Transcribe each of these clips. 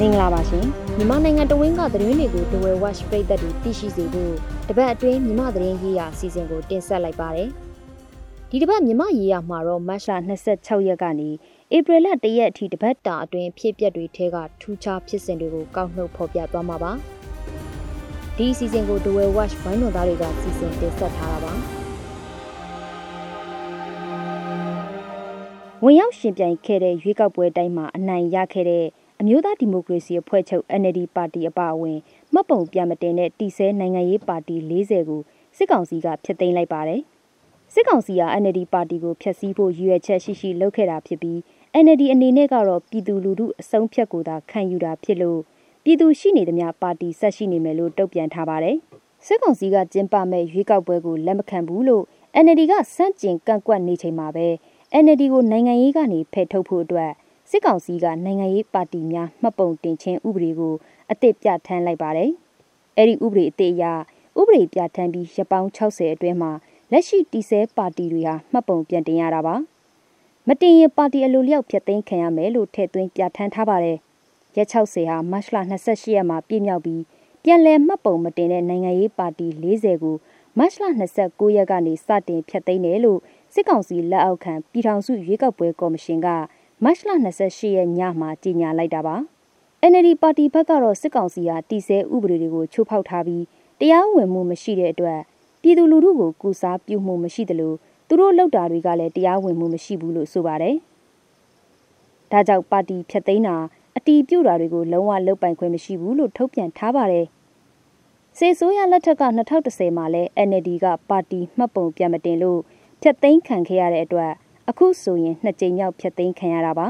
မင်္ဂလာပါရှင်မြန်မာနိုင်ငံတဝင်းကသတင်းတွေကို The Way Watch ပြည်သက်တွေသိရှိစေဖို့တပတ်အတွင်းမြန်မာသတင်းရေးရာအစီအစဉ်ကိုတင်ဆက်လိုက်ပါတယ်ဒီတပတ်မြန်မာရေးရာမှာတော့မတ်လ26ရက်ကနေဧပြီလ1ရက်အထိတပတ်တာအတွင်းဖြစ်ပျက်တွေထဲကထူးခြားဖြစ်စဉ်တွေကိုကောက်နှုတ်ဖော်ပြသွားမှာပါဒီအစီအစဉ်ကို The Way Watch ဝိုင်းတော်သားတွေကစီစဉ်တင်ဆက်ထားတာပါဝင်ရောက်ရှင်ပြိုင်ခဲ့တဲ့ရွေးကောက်ပွဲတိုင်းမှာအနိုင်ရခဲ့တဲ့ အမျိုးသားဒီမိုကရေစီအဖွဲ့ချုပ် NLD ပါတီအပါအဝင်မှတ်ပုံပြမတင်တဲ့တီဆဲနိုင်ငံရေးပါတီ40ကိုစစ်ကောင်စီကဖျက်သိမ်းလိုက်ပါတယ်။စစ်ကောင်စီက NLD ပါတီကိုဖျက်ဆီးဖို့ရည်ရွယ်ချက်ရှိရှိလုပ်ခဲ့တာဖြစ်ပြီး NLD အနေနဲ့ကတော့ပြည်သူလူထုအစုံဖြတ်ကိုသာခံယူတာဖြစ်လို့ပြည်သူရှိနေသမျှပါတီဆက်ရှိနေမယ်လို့တုံ့ပြန်ထားပါတယ်။စစ်ကောင်စီကကျင်းပမဲ့ရွေးကောက်ပွဲကိုလက်မခံဘူးလို့ NLD ကစန့်ကျင်ကန့်ကွက်နေချိန်မှာပဲ NLD ကိုနိုင်ငံရေးကနေဖယ်ထုတ်ဖို့အတွက် စစ်ကောင်စီကနိုင်ငံရေးပါတီများမှတ်ပုံတင်ခြင်းဥပဒေကိုအသစ်ပြဋ္ဌာန်းလိုက်ပါတယ်။အဲဒီဥပဒေအသစ်အရဥပဒေပြဋ္ဌာန်းပြီးရပောင်း60အတွင်းမှာလက်ရှိတီဆဲပါတီတွေဟာမှတ်ပုံပြန်တင်ရတာပါ။မတင်ရင်ပါတီအလိုလျောက်ဖျက်သိမ်းခံရမယ်လို့ထည့်သွင်းပြဋ္ဌာန်းထားပါတယ်။ရက်60ဟာမတ်လ28ရက်မှာပြည့်မြောက်ပြီးပြန်လည်မှတ်ပုံမတင်တဲ့နိုင်ငံရေးပါတီ40ကိုမတ်လ29ရက်ကနေစတင်ဖျက်သိမ်းတယ်လို့စစ်ကောင်စီလက်အောက်ခံပြည်ထောင်စုရွေးကောက်ပွဲကော်မရှင်က မတ်လ28ရက်ညမှာကြေညာလိုက်တာပါ NLD ပါတီဘက်ကတော့စစ်ကောင်စီဟာတီဆဲဥပဒေတွေကိုချိုးဖောက်ထားပြီးတရားဝင်မှုမရှိတဲ့အတွက်ပြည်သူလူထုကိုကူစားပြုမှုမရှိသလိုသူတို့လောက်တာတွေကလည်းတရားဝင်မှုမရှိဘူးလို့ဆိုပါတယ်။ဒါကြောင့်ပါတီဖျက်သိမ်းတာအတီးပြုတ်တာတွေကိုလုံးဝလုတ်ပိုင်ခွင့်မရှိဘူးလို့ထုတ်ပြန်ထားပါတယ်။စေဆိုးရလက်ထက်က2010မှာလဲ NLD ကပါတီမှတ်ပုံပြန်မတင်လို့ဖျက်သိမ်းခံခဲ့ရတဲ့အတွက် အခုဆိုရင်နှစ်ကြိမ်မြောက်ဖျက်သိမ်းခံရတာပါ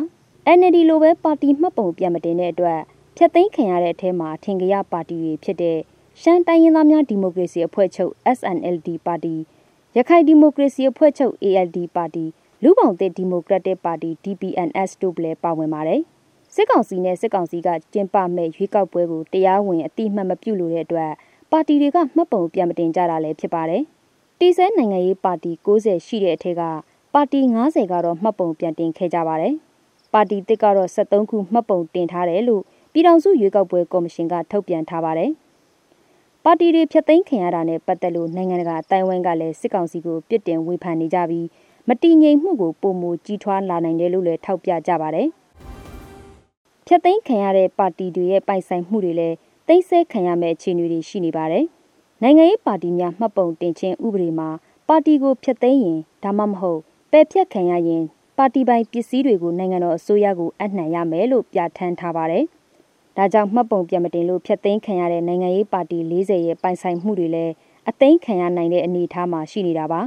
NLD လိုပဲပါတီမှတ်ပုံပြန်မတင်တဲ့အတွက်ဖျက်သိမ်းခံရတဲ့အထဲမှာထင်ကြရပါတီတွေဖြစ်တဲ့ရှမ်းတိုင်းရင်းသားများဒီမိုကရေစီအဖွဲ့ချုပ် SNLD ပါတီရခိုင်ဒီမိုကရေစီအဖွဲ့ချုပ် ALD ပါတီလူပောင်သစ်ဒီမိုကရက်တစ်ပါတီ DPNS တို့လည်းပါဝင်ပါတယ်စစ်ကောင်စီနဲ့စစ်ကောင်စီကကျင်းပမဲ့ရွေးကောက်ပွဲကိုတရားဝင်အတိအမှတ်မပြုလို့တဲ့အတွက်ပါတီတွေကမှတ်ပုံပြန်မတင်ကြတာလည်းဖြစ်ပါတယ်တီဆဲနိုင်ငံရေးပါတီ60ရှိတဲ့အထက်က ပါတီ90ကတော့မှတ်ပုံပြန်တင်ခဲ့ကြပါတယ်။ပါတီတစ်ကတော့73ခုမှတ်ပုံတင်ထားတယ်လို့ပြည်ထောင်စုရွေးကောက်ပွဲကော်မရှင်ကထုတ်ပြန်ထားပါတယ်။ပါတီတွေဖျက်သိမ်းခံရတာနဲ့ပတ်သက်လို့နိုင်ငံတကာအတိုင်းဝိုင်းကလည်းစစ်ကောင်စီကိုပြစ်တင်ဝေဖန်နေကြပြီးမတည်ငြိမ်မှုကိုပုံမူကြီးထွားလာနိုင်တယ်လို့လည်းထောက်ပြကြပါတယ်။ဖျက်သိမ်းခံရတဲ့ပါတီတွေရဲ့ပိုင်ဆိုင်မှုတွေလည်းသိမ်းဆဲခံရမယ့်အခြေအနေတွေရှိနေပါတယ်။နိုင်ငံရေးပါတီများမှတ်ပုံတင်ခြင်းဥပဒေမှာပါတီကိုဖျက်သိမ်းရင်ဒါမှမဟုတ် ပယ်ဖြတ်ခံရရင်ပါတီပိုင်ပစ္စည်းတွေကိုနိုင်ငံတော်အစိုးရကိုအနှံရမယ်လို့ပြဋ္ဌာန်းထားပါတယ်။ဒါကြောင့်မှတ်ပုံပြန်မတင်လို့ဖျက်သိမ်းခံရတဲ့နိုင်ငံရေးပါတီ40ရဲ့ပိုင်ဆိုင်မှုတွေလည်းအသိမ်းခံရနိုင်တဲ့အနေအထားမှာရှိနေတာပါ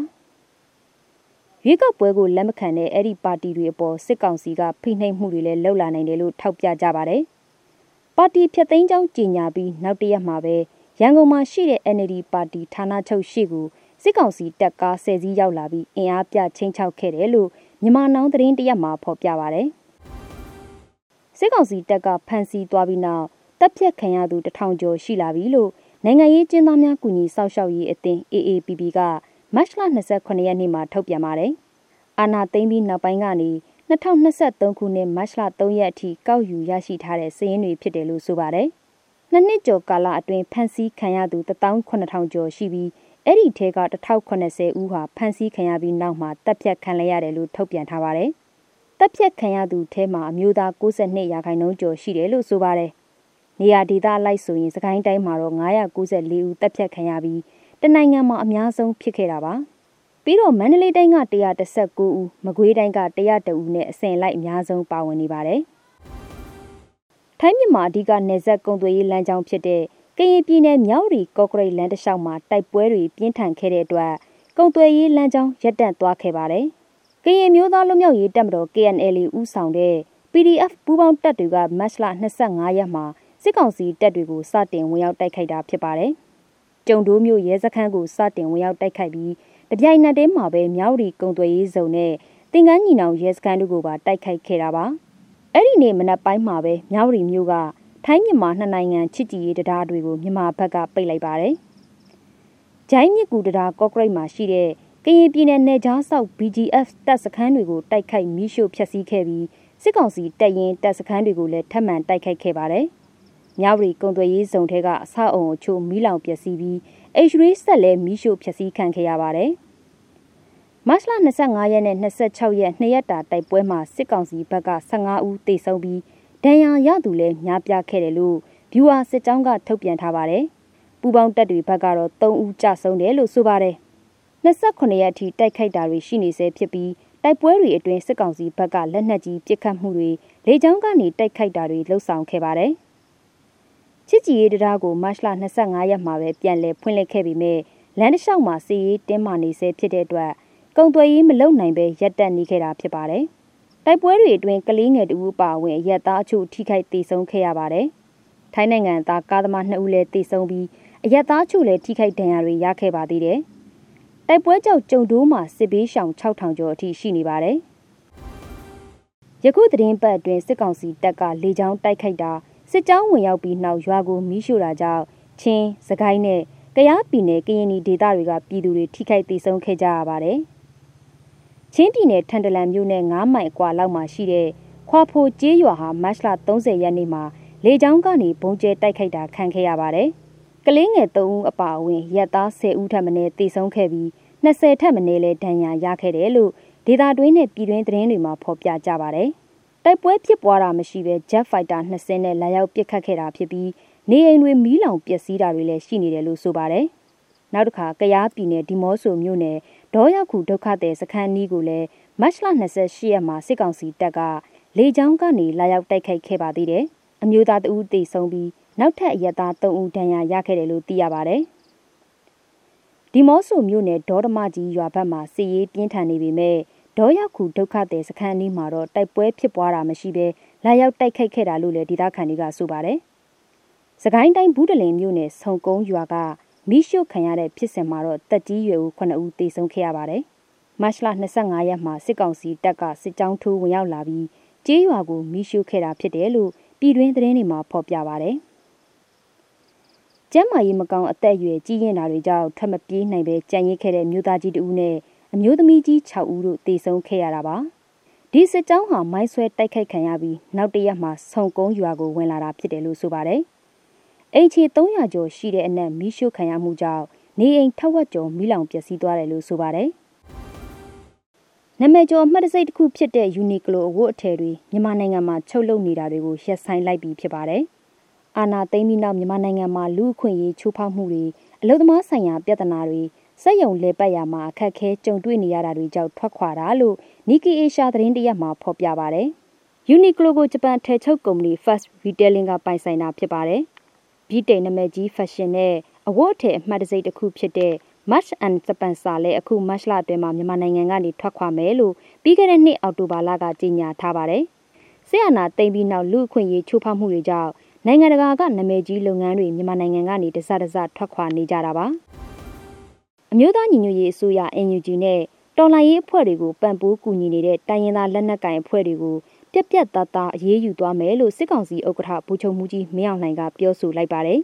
။ရွေးကောက်ပွဲကိုလက်မခံတဲ့အဲ့ဒီပါတီတွေအပေါ်စစ်ကောင်စီကဖိနှိပ်မှုတွေလည်းလှုပ်လာနိုင်တယ်လို့ထောက်ပြကြပါတယ်။ပါတီဖျက်သိမ်းကြောင်းကြေညာပြီးနောက်တရက်မှာပဲရန်ကုန်မှာရှိတဲ့ NLD ပါတီဌာနချုပ်ရှိကို စစ်ကောင်စီတပ်ကားဆယ်စီးရောက်လာပြီးအင်အားပြချင်းချောက်ခဲ့တယ်လို့မြန်မာနောင်သတင်းတရက်မှာဖော်ပြပါဗျ။စစ်ကောင်စီတပ်ကဖမ်းဆီးသွားပြီးနောက်တပ်ဖြတ်ခံရသူတထောင်ကျော်ရှိလာပြီလို့နိုင်ငံရေးကျင်းသားများကူညီစောင့်ရှောက်ရေးအသင်း AAPP ကမတ်လ29ရက်နေ့မှာထုတ်ပြန်ပါတယ်။အာနာသိမ့်ပြီးနောက်ပိုင်းကနေ2023ခုနှစ်မတ်လ3ရက်အထိကောက်ယူရရှိထားတဲ့စာရင်းတွေဖြစ်တယ်လို့ဆိုပါတယ်။နှစ်နှစ်ကျော်ကာလအတွင်းဖမ်းဆီးခံရသူ18000ကျော်ရှိပြီး အဲ့ဒီထဲက1080ဦးဟာဖမ်းဆီးခံရပြီးနောက်မှာတပ်ဖြတ်ခံရရတယ်လို့ထုတ်ပြန်ထားပါတယ်။တပ်ဖြတ်ခံရသူထဲမှာအမျိုးသား62ရာခိုင်နှုန်းကျော်ရှိတယ်လို့ဆိုပါတယ်။နေရာဒေသလိုက်ဆိုရင်စကိုင်းတိုင်းမှာတော့994ဦးတပ်ဖြတ်ခံရပြီးတနိုင်ငံမှာအများဆုံးဖြစ်ခဲ့တာပါ။ပြီးတော့မန္တလေးတိုင်းက119ဦးမကွေးတိုင်းက102ဦးနဲ့အစဉ်လိုက်အများဆုံးပါဝင်နေပါတယ်။ထိုင်းမြန်မာအဓိကနေဆက်ကုံသွေးရေးလမ်းကြောင်းဖြစ်တဲ့က ရင်ပြည်နယ်မြောက်ရီကော့ကရိတ်လမ်းတစ်လျှောက်မှာတိုက်ပွဲတွေပြင်းထန်ခဲ့တဲ့အတွက်ကုံသွဲရေးလမ်းကြောင်းရပ်တန့်သွားခဲ့ပါတယ်။ကရင်မျိုးသားလူမျိုးရေးတပ်မတော် KNL ဦးဆောင်တဲ့ PDF ပူးပေါင်းတပ်တွေကမတ်လ25ရက်မှာစစ်ကောင်စီတပ်တွေကိုစတင်ဝင်ရောက်တိုက်ခိုက်တာဖြစ်ပါတယ်။ကျုံတိုးမျိုးရဲစခန်းကိုစတင်ဝင်ရောက်တိုက်ခိုက်ပြီးတပြိုင်နက်တည်းမှာပဲမြောက်ရီကုံသွဲရေးဇုံနဲ့တင်ကန်းညီနောင်ရဲစခန်းတို့ကိုပါတိုက်ခိုက်ခဲ့တာပါ။အဲ့ဒီနေ့မနက်ပိုင်းမှာပဲမြောက်ရီမျိုးက ထိုင်းမြန်မာနှစ်နိုင်ငံချစ်ကြည်ရေးတရားတွေကိုမြန်မာဘက်ကပိတ်လိုက်ပါတယ်။ဂျိုင်းမြစ်ကူတရားကော့ကရိတ်မှာရှိတဲ့ကရင်ပြည်နယ်နယ်ကြားဆောက် BGF တပ်စခန်းတွေကိုတိုက်ခိုက်မိရှို့ဖျက်ဆီးခဲ့ပြီးစစ်ကောင်စီတပ်ရင်တပ်စခန်းတွေကိုလည်းထပ်မံတိုက်ခိုက်ခဲ့ပါတယ်။မြဝတီကုံသွေးရေးဇုံထဲကအဆောက်အုံအချို့မီးလောင်ပျက်စီးပြီး H3 ဆက်လည်းမီးရှို့ဖျက်ဆီးခံခဲ့ရပါတယ်။မတ်လ25ရက်နဲ့26ရက်နှစ်ရက်တာတိုက်ပွဲမှာစစ်ကောင်စီဘက်က15ဦးသေဆုံးပြီး ဒဏ်ရာရသူလည်းများပြားခဲ့တယ်လို့ဗျူဟာစစ်ကြောင်းကထုတ်ပြန်ထားပါတယ်။ပူပေါင်းတပ်တွေဘက်ကတော့3ဦးကြဆုံးတယ်လို့ဆိုပါတယ်။28ရက်အထိတိုက်ခိုက်တာတွေရှိနေဆဲဖြစ်ပြီးတိုက်ပွဲတွေအတွင်းစစ်ကောင်စီဘက်ကလက်နက်ကြီးပစ်ခတ်မှုတွေလေကြောင်းကနေတိုက်ခိုက်တာတွေလှုပ်ဆောင်ခဲ့ပါတယ်။ချစ်ကြည်ရေးတရားကိုမတ်လ25ရက်မှာပဲပြန်လည်ဖွင့်လှစ်ခဲ့ပြီးမြဲလမ်းတစ်လျှောက်မှာစီရေးတင်းမာနေဆဲဖြစ်တဲ့အတွက်ကုံသွေးရေးမလုံနိုင်ပဲရပ်တန့်နေခဲ့တာဖြစ်ပါတယ်။ တိုက်ပွဲတွေအတွင်းကလေးငယ်တဦးပါဝင်ရက်သားအချို့ထိခိုက်ဒေဆုံးခဲ့ရပါတယ်။ထိုင်းနိုင်ငံသားကားသမား2ဦးလည်းဒေဆုံးပြီးအရက်သားချို့လည်းထိခိုက်ဒဏ်ရာတွေရခဲ့ပါသေးတယ်။တိုက်ပွဲကြောင့်ကြုံတိုးမှာစစ်ဘေးရှောင်6000ကျော်အထိရှိနေပါတယ်။ယခုသတင်းပတ်အတွင်းစစ်ကောင်စီတပ်ကလေကြောင်းတိုက်ခိုက်တာစစ်ကြောင်းဝင်ရောက်ပြီးနောက်ရွာကိုမီးရှို့တာကြောင့်ချင်းစကိုင်းနဲ့ကယားပြည်နယ်ကရင်ပြည်ဒေသတွေကပြည်သူတွေထိခိုက်ဒေဆုံးခဲ့ကြရပါတယ်။ ချင်းပြည်နယ်ထန်တလန်မြို့နယ်9မိုင်အကွာလောက်မှာရှိတဲ့ခွာဖိုကျေးရွာဟာမတ်လ30ရက်နေ့မှာလေကြောင်းကနေဘုံကျဲတိုက်ခိုက်တာခံခဲ့ရပါတယ်။ကလေးငယ်3ဦးအပါအဝင်ရက်သား10ဦးထပ်မံတေဆုံးခဲ့ပြီး20ထပ်မံလဲဒဏ်ရာရခဲ့တယ်လို့ဒေတာတွင်းနဲ့ပြည်တွင်းသတင်းတွေမှာဖော်ပြကြပါတယ်။တိုက်ပွဲဖြစ်ပွားတာမရှိဘဲ Jet Fighter 2စင်းနဲ့လာရောက်ပစ်ခတ်ခဲ့တာဖြစ်ပြီးနေအိမ်တွေမီးလောင်ပျက်စီးတာတွေလည်းရှိနေတယ်လို့ဆိုပါတယ်။နောက်တစ်ခါကယားပြည်နယ်ဒီမော့ဆိုမြို့နယ် ဒေါ်ရောက်ခုဒုက္ခသည်စခန်းနီးကိုလည်းမတ်လ28ရက်မှာစစ်ကောင်စီတပ်ကလေကြောင်းကနေလာရောက်တိုက်ခိုက်ခဲ့ပါသေးတယ်။အမျိုးသားတဦးတေဆုံးပြီးနောက်ထပ်အရက်သား3ဦးဒဏ်ရာရခဲ့တယ်လို့သိရပါဗျ။ဒီမော့ဆိုမြို့နယ်ဒေါ်ဓမကြီးရွာဘက်မှာစီရေးပြင်းထန်နေပေမဲ့ဒေါ်ရောက်ခုဒုက္ခသည်စခန်းအနီးမှာတော့တိုက်ပွဲဖြစ်ပွားတာမရှိဘဲလာရောက်တိုက်ခိုက်ခဲ့တာလို့လည်းဒေသခံတွေကဆိုပါတယ်။စကိုင်းတိုင်းဘူးတလင်မြို့နယ်ဆုံကုန်းရွာက မိရှုခံရတဲ့ဖြစ်စဉ်မှာတော့တက်ကြီးရွယ်ဦး9ဦးသေဆုံးခဲ့ရပါတယ်။မတ်လ25ရက်မှာစစ်ကောင်စီတပ်ကစစ်ကြောင်းထိုးဝင်ရောက်လာပြီးကျေးရွာကိုမိရှုခဲ့တာဖြစ်တယ်လို့ပြည်တွင်းသတင်းတွေမှာဖော်ပြပါတယ်။ကျမ်းမာရေးမကောင်းအသက်အရွယ်ကြီးရင်တာတွေကြောင့်ထွက်မပြေးနိုင်ပဲကြံရစ်ခဲ့တဲ့မြို့သားကြီးတဦးနဲ့အမျိုးသမီးကြီး6ဦးတို့တေဆုံးခဲ့ရတာပါဒီစစ်ကြောင်းဟာမိုင်းဆွဲတိုက်ခိုက်ခံရပြီးနောက်တရက်မှာဆုံကုန်းရွာကိုဝင်လာတာဖြစ်တယ်လို့ဆိုပါတယ် အိမ်ချေ300ကျော်ရှိတဲ့အနက်မီးရှို့ခံရမှုကြောင့်နေအိမ်ထက်ဝက်ကျော်မီးလောင်ပျက်စီးသွားတယ်လို့ဆိုပါတယ်နမကျော်မှတ်တစိတ်တစ်ခုဖြစ်တဲ့ Uniqlo အဝတ်အထည်တွေမြန်မာနိုင်ငံမှာချုပ်လုပ်နေတာတွေကိုရပ်ဆိုင်းလိုက်ပြီးဖြစ်ပါတယ်။အာဏာသိမ်းပြီးနောက်မြန်မာနိုင်ငံမှာလူအခွင့်အရေးချိုးဖောက်မှုတွေအလုသမားဆိုင်ရာပြဿနာတွေစက်ယုံလေပတ်ရမှာအခက်ခဲကြုံတွေ့နေရတာတွေကြောင့်ထွက်ခွာတာလို့ Nikkei Asia သတင်းတရက်မှာဖော်ပြပါဗျ။ Uniqlo ကိုဂျပန်ထဲချုပ်ကုမ္ပဏီ First Retailing ကပိုင်ဆိုင်တာဖြစ်ပါတယ်။ ဗီတိန်နာမည်ကြီး fashion နဲ့အဝတ်အထည်အမှတ်တံဆိပ်တစ်ခုဖြစ်တဲ့ March and Spencer လည်းအခု March လအတွင်းမှာမြန်မာနိုင်ငံကနေထွက်ခွာမယ်လို့ပြီးခဲ့တဲ့နှစ်အောက်တိုဘာလကကြေညာထားပါတယ်။ဆရာနာတိမ်ပြီးနောက်လူအခွင့်အရေးချိုးဖောက်မှုတွေကြောင့်နိုင်ငံတကာကနာမည်ကြီးလုပ်ငန်းတွေမြန်မာနိုင်ငံကနေတစတစထွက်ခွာနေကြတာပါအမျိုးသားညီညွတ်ရေးအစိုးရ NUG နဲ့တော်လှန်ရေးအဖွဲ့တွေကိုပံ့ပိုးကူညီနေတဲ့တိုင်းရင်းသားလက်နက်ကိုင်အဖွဲ့တွေကို ပြက်ပြက်သားသားအရေးယူသွားမယ်လို့စစ်ကောင်စီဥက္ကဋ္ဌဗိုလ်ချုပ်မှုကြီးမင်းအောင်လှိုင်ကပြောဆိုလိုက်ပါတယ်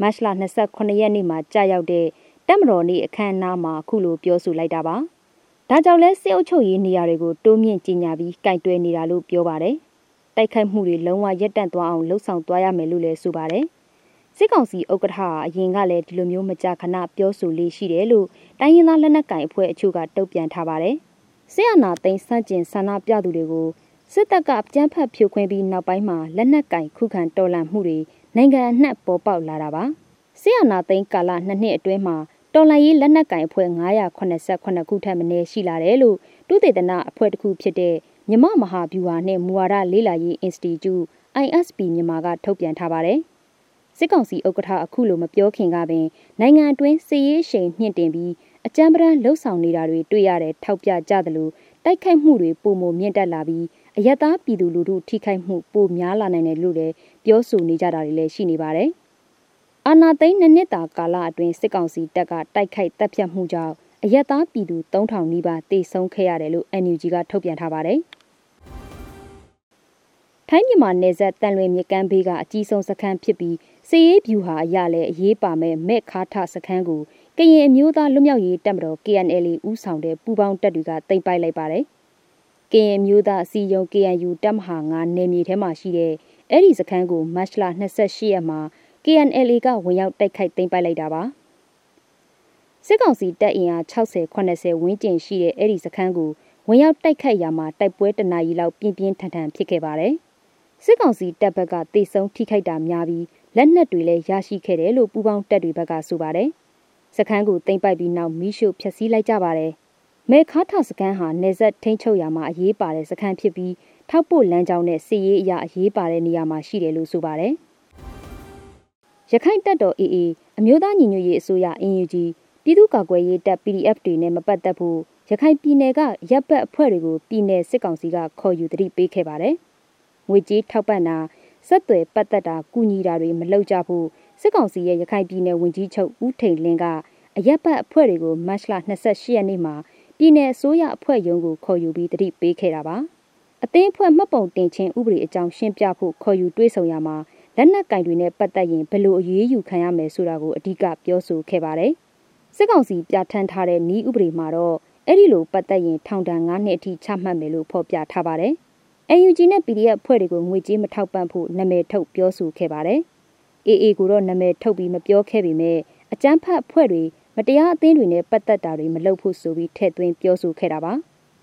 မတ်လ28ရက်နေ့မှာကြာရောက်တဲ့တက်မတော်နေ့အခမ်းအနားမှာအခုလိုပြောဆိုလိုက်တာပါဒါကြောင့်လဲစစ်အုပ်ချုပ်ရေးနေရာတွေကိုတိုးမြင့်ကြီးညာပြီးကင်တွယ်နေတာလို့ပြောပါတယ်တိုက်ခိုက်မှုတွေလုံးဝရပ်တန့်သွားအောင်လှုံ့ဆော်သွားရမယ်လို့လည်းဆိုပါတယ်။စစ်ကောင်စီဥက္ကဋ္ဌအရင်ကလည်းဒီလိုမျိုးမကြာခဏပြောဆိုလေးရှိတယ်လို့တိုင်းရင်းသားလက်နက်ကိုင်အဖွဲ့အချို့ကတုံ့ပြန်ထားပါတယ်။စစ်အာဏာသိမ်းဆန့်ကျင်ဆန္ဒပြသူတွေကို စစ်တပ်ကကြမ်းဖက်ဖြိုခွင်းပြီးနောက်ပိုင်းမှာလက်နက်ကင်ခုခံတော်လှန်မှုတွေနိုင်ငံအနှံ့ပေါ်ပေါက်လာတာပါ။စစ်အာဏာသိမ်းကာလနှစ်နှစ်အတွင်းမှာတော်လှန်ရေးလက်နက်ကင်အဖွဲ့989ခုထက်မနည်းရှိလာတယ်လို့တုသေတနာအဖွဲ့တစ်ခုဖြစ်တဲ့မြမမဟာဗျူဟာနှင့်မူဝါဒလေ့လာရေး Institute ISP မြန်မာကထုတ်ပြန်ထားပါတယ်။စစ်ကောင်စီဥက္ကဋ္ဌအခုလိုမပြောခင်ကပင်နိုင်ငံအတွင်းစစ်ရေးရှိန်မြင့်တင်ပြီးအကြမ်းပတမ်းလှုပ်ဆောင်နေတာတွေတွေ့ရတဲ့ထောက်ပြကြသလိုတိုက်ခိုက်မှုတွေပုံမမြင့်တက်လာပြီး အယက်သားပြည်သူလူထုထိခိုက်မှုပိုများလာနိုင်တယ်လို့လည်းပြောဆိုနေကြတာတွေလည်းရှိနေပါတယ်။အာနာသိန်းနှစ်နှစ်တာကာလအတွင်းစစ်ကောင်စီတပ်ကတိုက်ခိုက်တပ်ဖြတ်မှုကြောင့်အယက်သားပြည်သူ3000နီးပါးတေဆုံးခဲ့ရတယ်လို့ NUG ကထုတ်ပြန်ထားပါတယ်။ထိုင်းမြန်မာနယ်စပ်တန်လွင်မြကမ်းဘေးကအကြီးဆုံးစခန်းဖြစ်ပြီးစီရေးဗျူဟာအရလည်းအရေးပါမဲ့မဲ့ခါထစခန်းကိုကရင်အမျိုးသားလွတ်မြောက်ရေးတပ်မတော် KNL ဦးဆောင်တဲ့ပူးပေါင်းတပ်တွေကတင်ပိုက်လိုက်ပါတယ်။ ကရင်မျိုးသားအစည်းအရုံး KNU တပ်မဟာ9နယ်မြေထဲမှာရှိတဲ့အဲ့ဒီစခန်းကိုမတ်လ28ရက်မှာ KNLA ကဝင်ရောက်တိုက်ခိုက်သိမ်းပိုက်လိုက်တာပါစစ်ကောင်စီတပ်အင်အား60 80ဝန်းကျင်ရှိတဲ့အဲ့ဒီစခန်းကိုဝင်ရောက်တိုက်ခိုက်ရာမှာတိုက်ပွဲတနာရီလောက်ပြင်းပြင်းထန်ထန်ဖြစ်ခဲ့ပါတယ်စစ်ကောင်စီတပ်ဘက်ကတေဆုံးထိခိုက်တာများပြီးလက်နက်တွေလည်းရရှိခဲ့တယ်လို့ပူးပေါင်းတပ်တွေဘက်ကဆိုပါတယ်စခန်းကိုသိမ်းပိုက်ပြီးနောက်မိရှုဖျက်ဆီးလိုက်ကြပါတယ် မဲခါထစခန်းဟာနေဆက်ထိန်းချုပ်ရာမှာအရေးပါတဲ့စခန်းဖြစ်ပြီးထောက်ပို့လမ်းကြောင်းနဲ့စစ်ရေးအရာအရေးပါတဲ့နေရာမှာရှိတယ်လို့ဆိုပါတယ်။ရခိုင်တပ်တော် AA အမျိုးသားညီညွတ်ရေးအစိုးရ UNG ပြည်သူ့ကာကွယ်ရေးတပ် PDF တွေနဲ့မပတ်သက်ဖို့ရခိုင်ပြည်နယ်ကရပ်ပတ်အဖွဲ့တွေကိုပြည်내စစ်ကောင်စီကခေါ်ယူတတိပေးခဲ့ပါတယ်။ငွေကြေးထောက်ပံ့တာဆက်သွယ်ပတ်သက်တာကူညီတာတွေမလုပ်ကြဖို့စစ်ကောင်စီရဲ့ရခိုင်ပြည်နယ်ဝန်ကြီးချုပ်ဦးထိန်လင်းကအရက်ပတ်အဖွဲ့တွေကိုမတ်လ28ရက်နေ့မှာ ပြည်내အစိုးရအဖွဲ့ရုံးကိုခေါ်ယူပြီးတတိပေးခဲ့တာပါအသင်းအဖွဲ့မှတ်ပုံတင်ခြင်းဥပဒေအကြောင်းရှင်းပြဖို့ခေါ်ယူတွေ့ဆုံရမှာလက်နက်ကင်တွေနဲ့ပတ်သက်ရင်ဘယ်လိုအရေးယူခံရမယ်ဆိုတာကိုအဓိကပြောဆိုခဲ့ပါတယ်စစ်ကောင်စီပြဋ္ဌာန်းထားတဲ့ဤဥပဒေမှာတော့အဲ့ဒီလိုပတ်သက်ရင်ထောင်ဒဏ်9နှစ်အထိချမှတ်မယ်လို့ဖော်ပြထားပါတယ်။ UNG နဲ့ PDF အဖွဲ့တွေကိုငွေကြေးမထောက်ပံ့ဖို့နာမည်ထုတ်ပြောဆိုခဲ့ပါတယ်။ AA ကိုတော့နာမည်ထုတ်ပြီးမပြောခဲ့ပေမဲ့အကြမ်းဖက်အဖွဲ့တွေ မတရားအသင်းတွေနဲ့ပတ်သက်တာတွေမလုပ်ဖို့ဆိုပြီးထည့်သွင်းပြောဆိုခဲ့တာပါ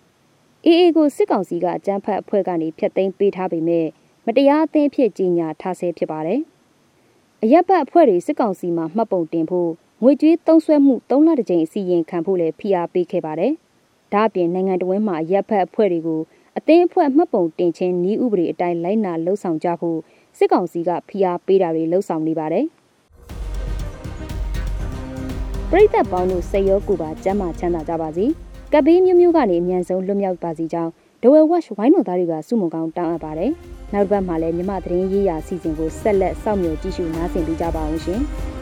။ AA ကိုစစ်ကောင်စီကအကြမ်းဖက်အဖွဲ့ကနေဖျက်သိမ်းပေးထားပေမဲ့မတရားအသင်းဖြစ်ကြီးညာထားဆဲဖြစ်ပါတယ်။အရက်ဘတ်အဖွဲ့တွေစစ်ကောင်စီမှာမှတ်ပုံတင်ဖို့ငွေကြေးသုံးစွဲမှု၃လတစ်ကြိမ်အစီရင်ခံဖို့လည်းဖိအားပေးခဲ့ပါတယ်။ဒါ့အပြင်နိုင်ငံတော်ဝန်မှရပ်ဖက်အဖွဲ့တွေကိုအသင်းအဖွဲ့မှတ်ပုံတင်ခြင်းဤဥပဒေအတိုင်းလိုက်နာလှုံ့ဆော်ကြဖို့စစ်ကောင်စီကဖိအားပေးတာတွေလှုံ့ဆော်နေပါတယ်။ ပရိသတ်ပေါင်းတို့စိတ်ရောကိုယ်ပါကျမ်းမာချမ်းသာကြပါစေ။ကပ်ဘေးမျိုးမျိုးကနေအမြန်ဆုံးလွတ်မြောက်ပါစေကြောင်းဒဝဲဝက်ဝိုင်းတော်သားတွေကစုမုံကောင်းတောင်းအပ်ပါတယ်။နောက်တစ်ပတ်မှာလည်းမြမသတင်းရေးရာစီစဉ်ကိုဆက်လက်စောင့်မျှော်ကြည့်ရှုနားဆင်ပေးကြပါအောင်ရှင်။